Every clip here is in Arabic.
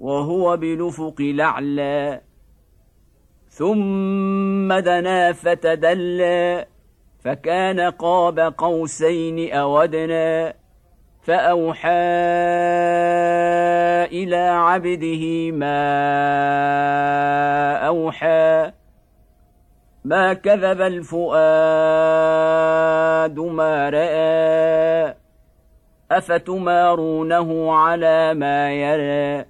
وهو بالافق الاعلى ثم دنا فتدلى فكان قاب قوسين أودنا فأوحى إلى عبده ما أوحى ما كذب الفؤاد ما رأى أفتمارونه على ما يرى.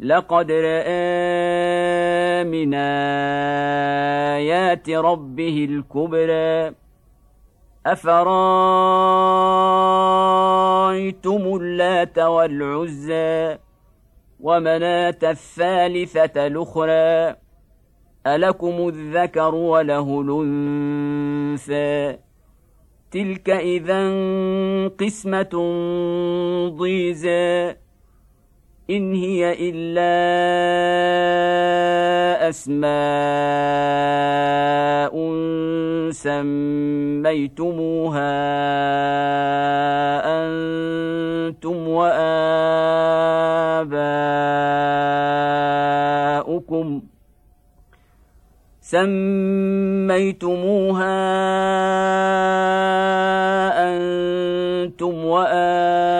لقد رأى من آيات ربه الكبرى. أفرأيتم اللات والعزى ومناة الثالثة الأخرى؟ ألكم الذكر وله الأنثى. تلك إذا قسمة ضيزى. إن هي إلا أسماء سميتموها أنتم وآباؤكم سميتموها أنتم وآباؤكم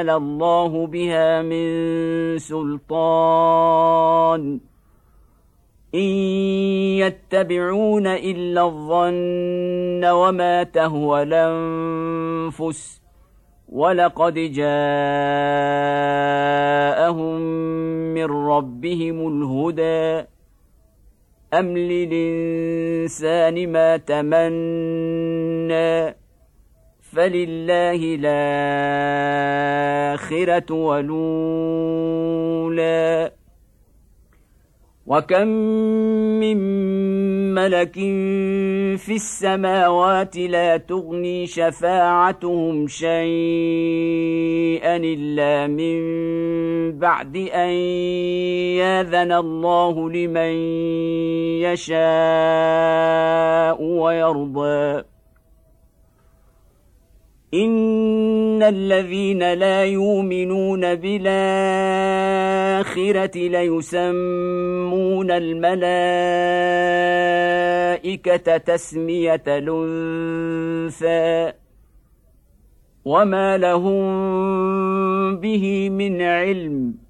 انزل الله بها من سلطان. إن يتبعون إلا الظن وما تهوى الأنفس. ولقد جاءهم من ربهم الهدى. أم للإنسان ما تمنى فلله الآخرة ولولا وكم من ملك في السماوات لا تغني شفاعتهم شيئا الا من بعد ان ياذن الله لمن يشاء ويرضى ان الذين لا يؤمنون بالاخره ليسمون الملائكه تسميه الانثى وما لهم به من علم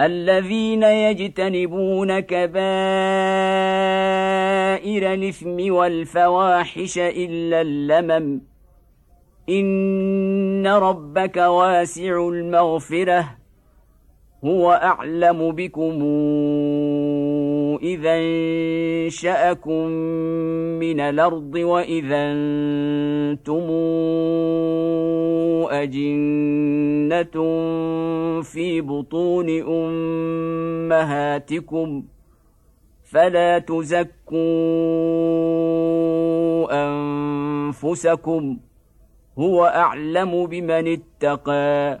الذين يجتنبون كبائر الإثم والفواحش إلا اللمم. إن ربك واسع المغفرة. هو أعلم بكم. اذا انشاكم من الأرض واذا أنتم اجنه في بطون امهاتكم فلا تزكوا انفسكم هو اعلم بمن اتقى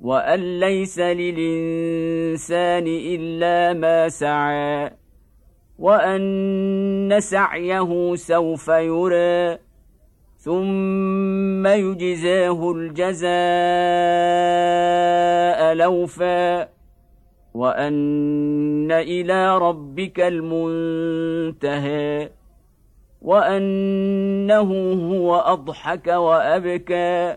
وان ليس للانسان الا ما سعى وان سعيه سوف يرى ثم يجزاه الجزاء لوفا وان إلى ربك المنتهى وانه هو اضحك وابكى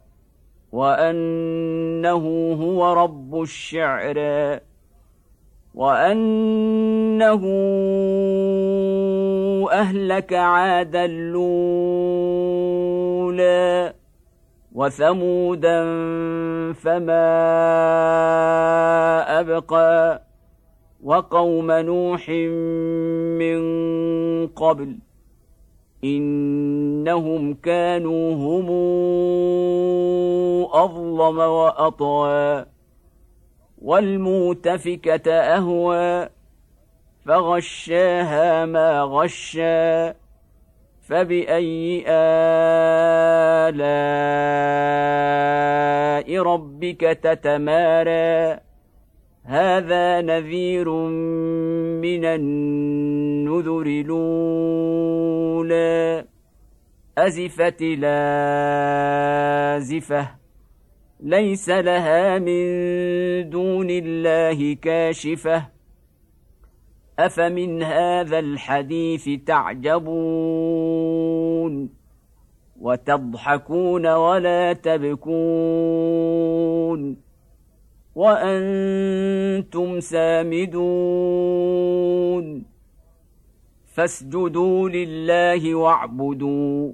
وأنه هو رب الشعرى وأنه أهلك عادا الاولى وثمودا فما أبقى وقوم نوح من قبل. إنهم كانوا هم أظلم وأطغى والمؤتفكه أهوى فغشاها ما غشى فبأي آلاء ربك تتمارى هذا نذير من النذر الأولى. أزفت لازفه ليس لها من دون الله كاشفة. أفمن هذا الحديث تعجبون؟ وتضحكون ولا تبكون؟ وأنتم سامدون. فاسجدوا لله واعبدوا.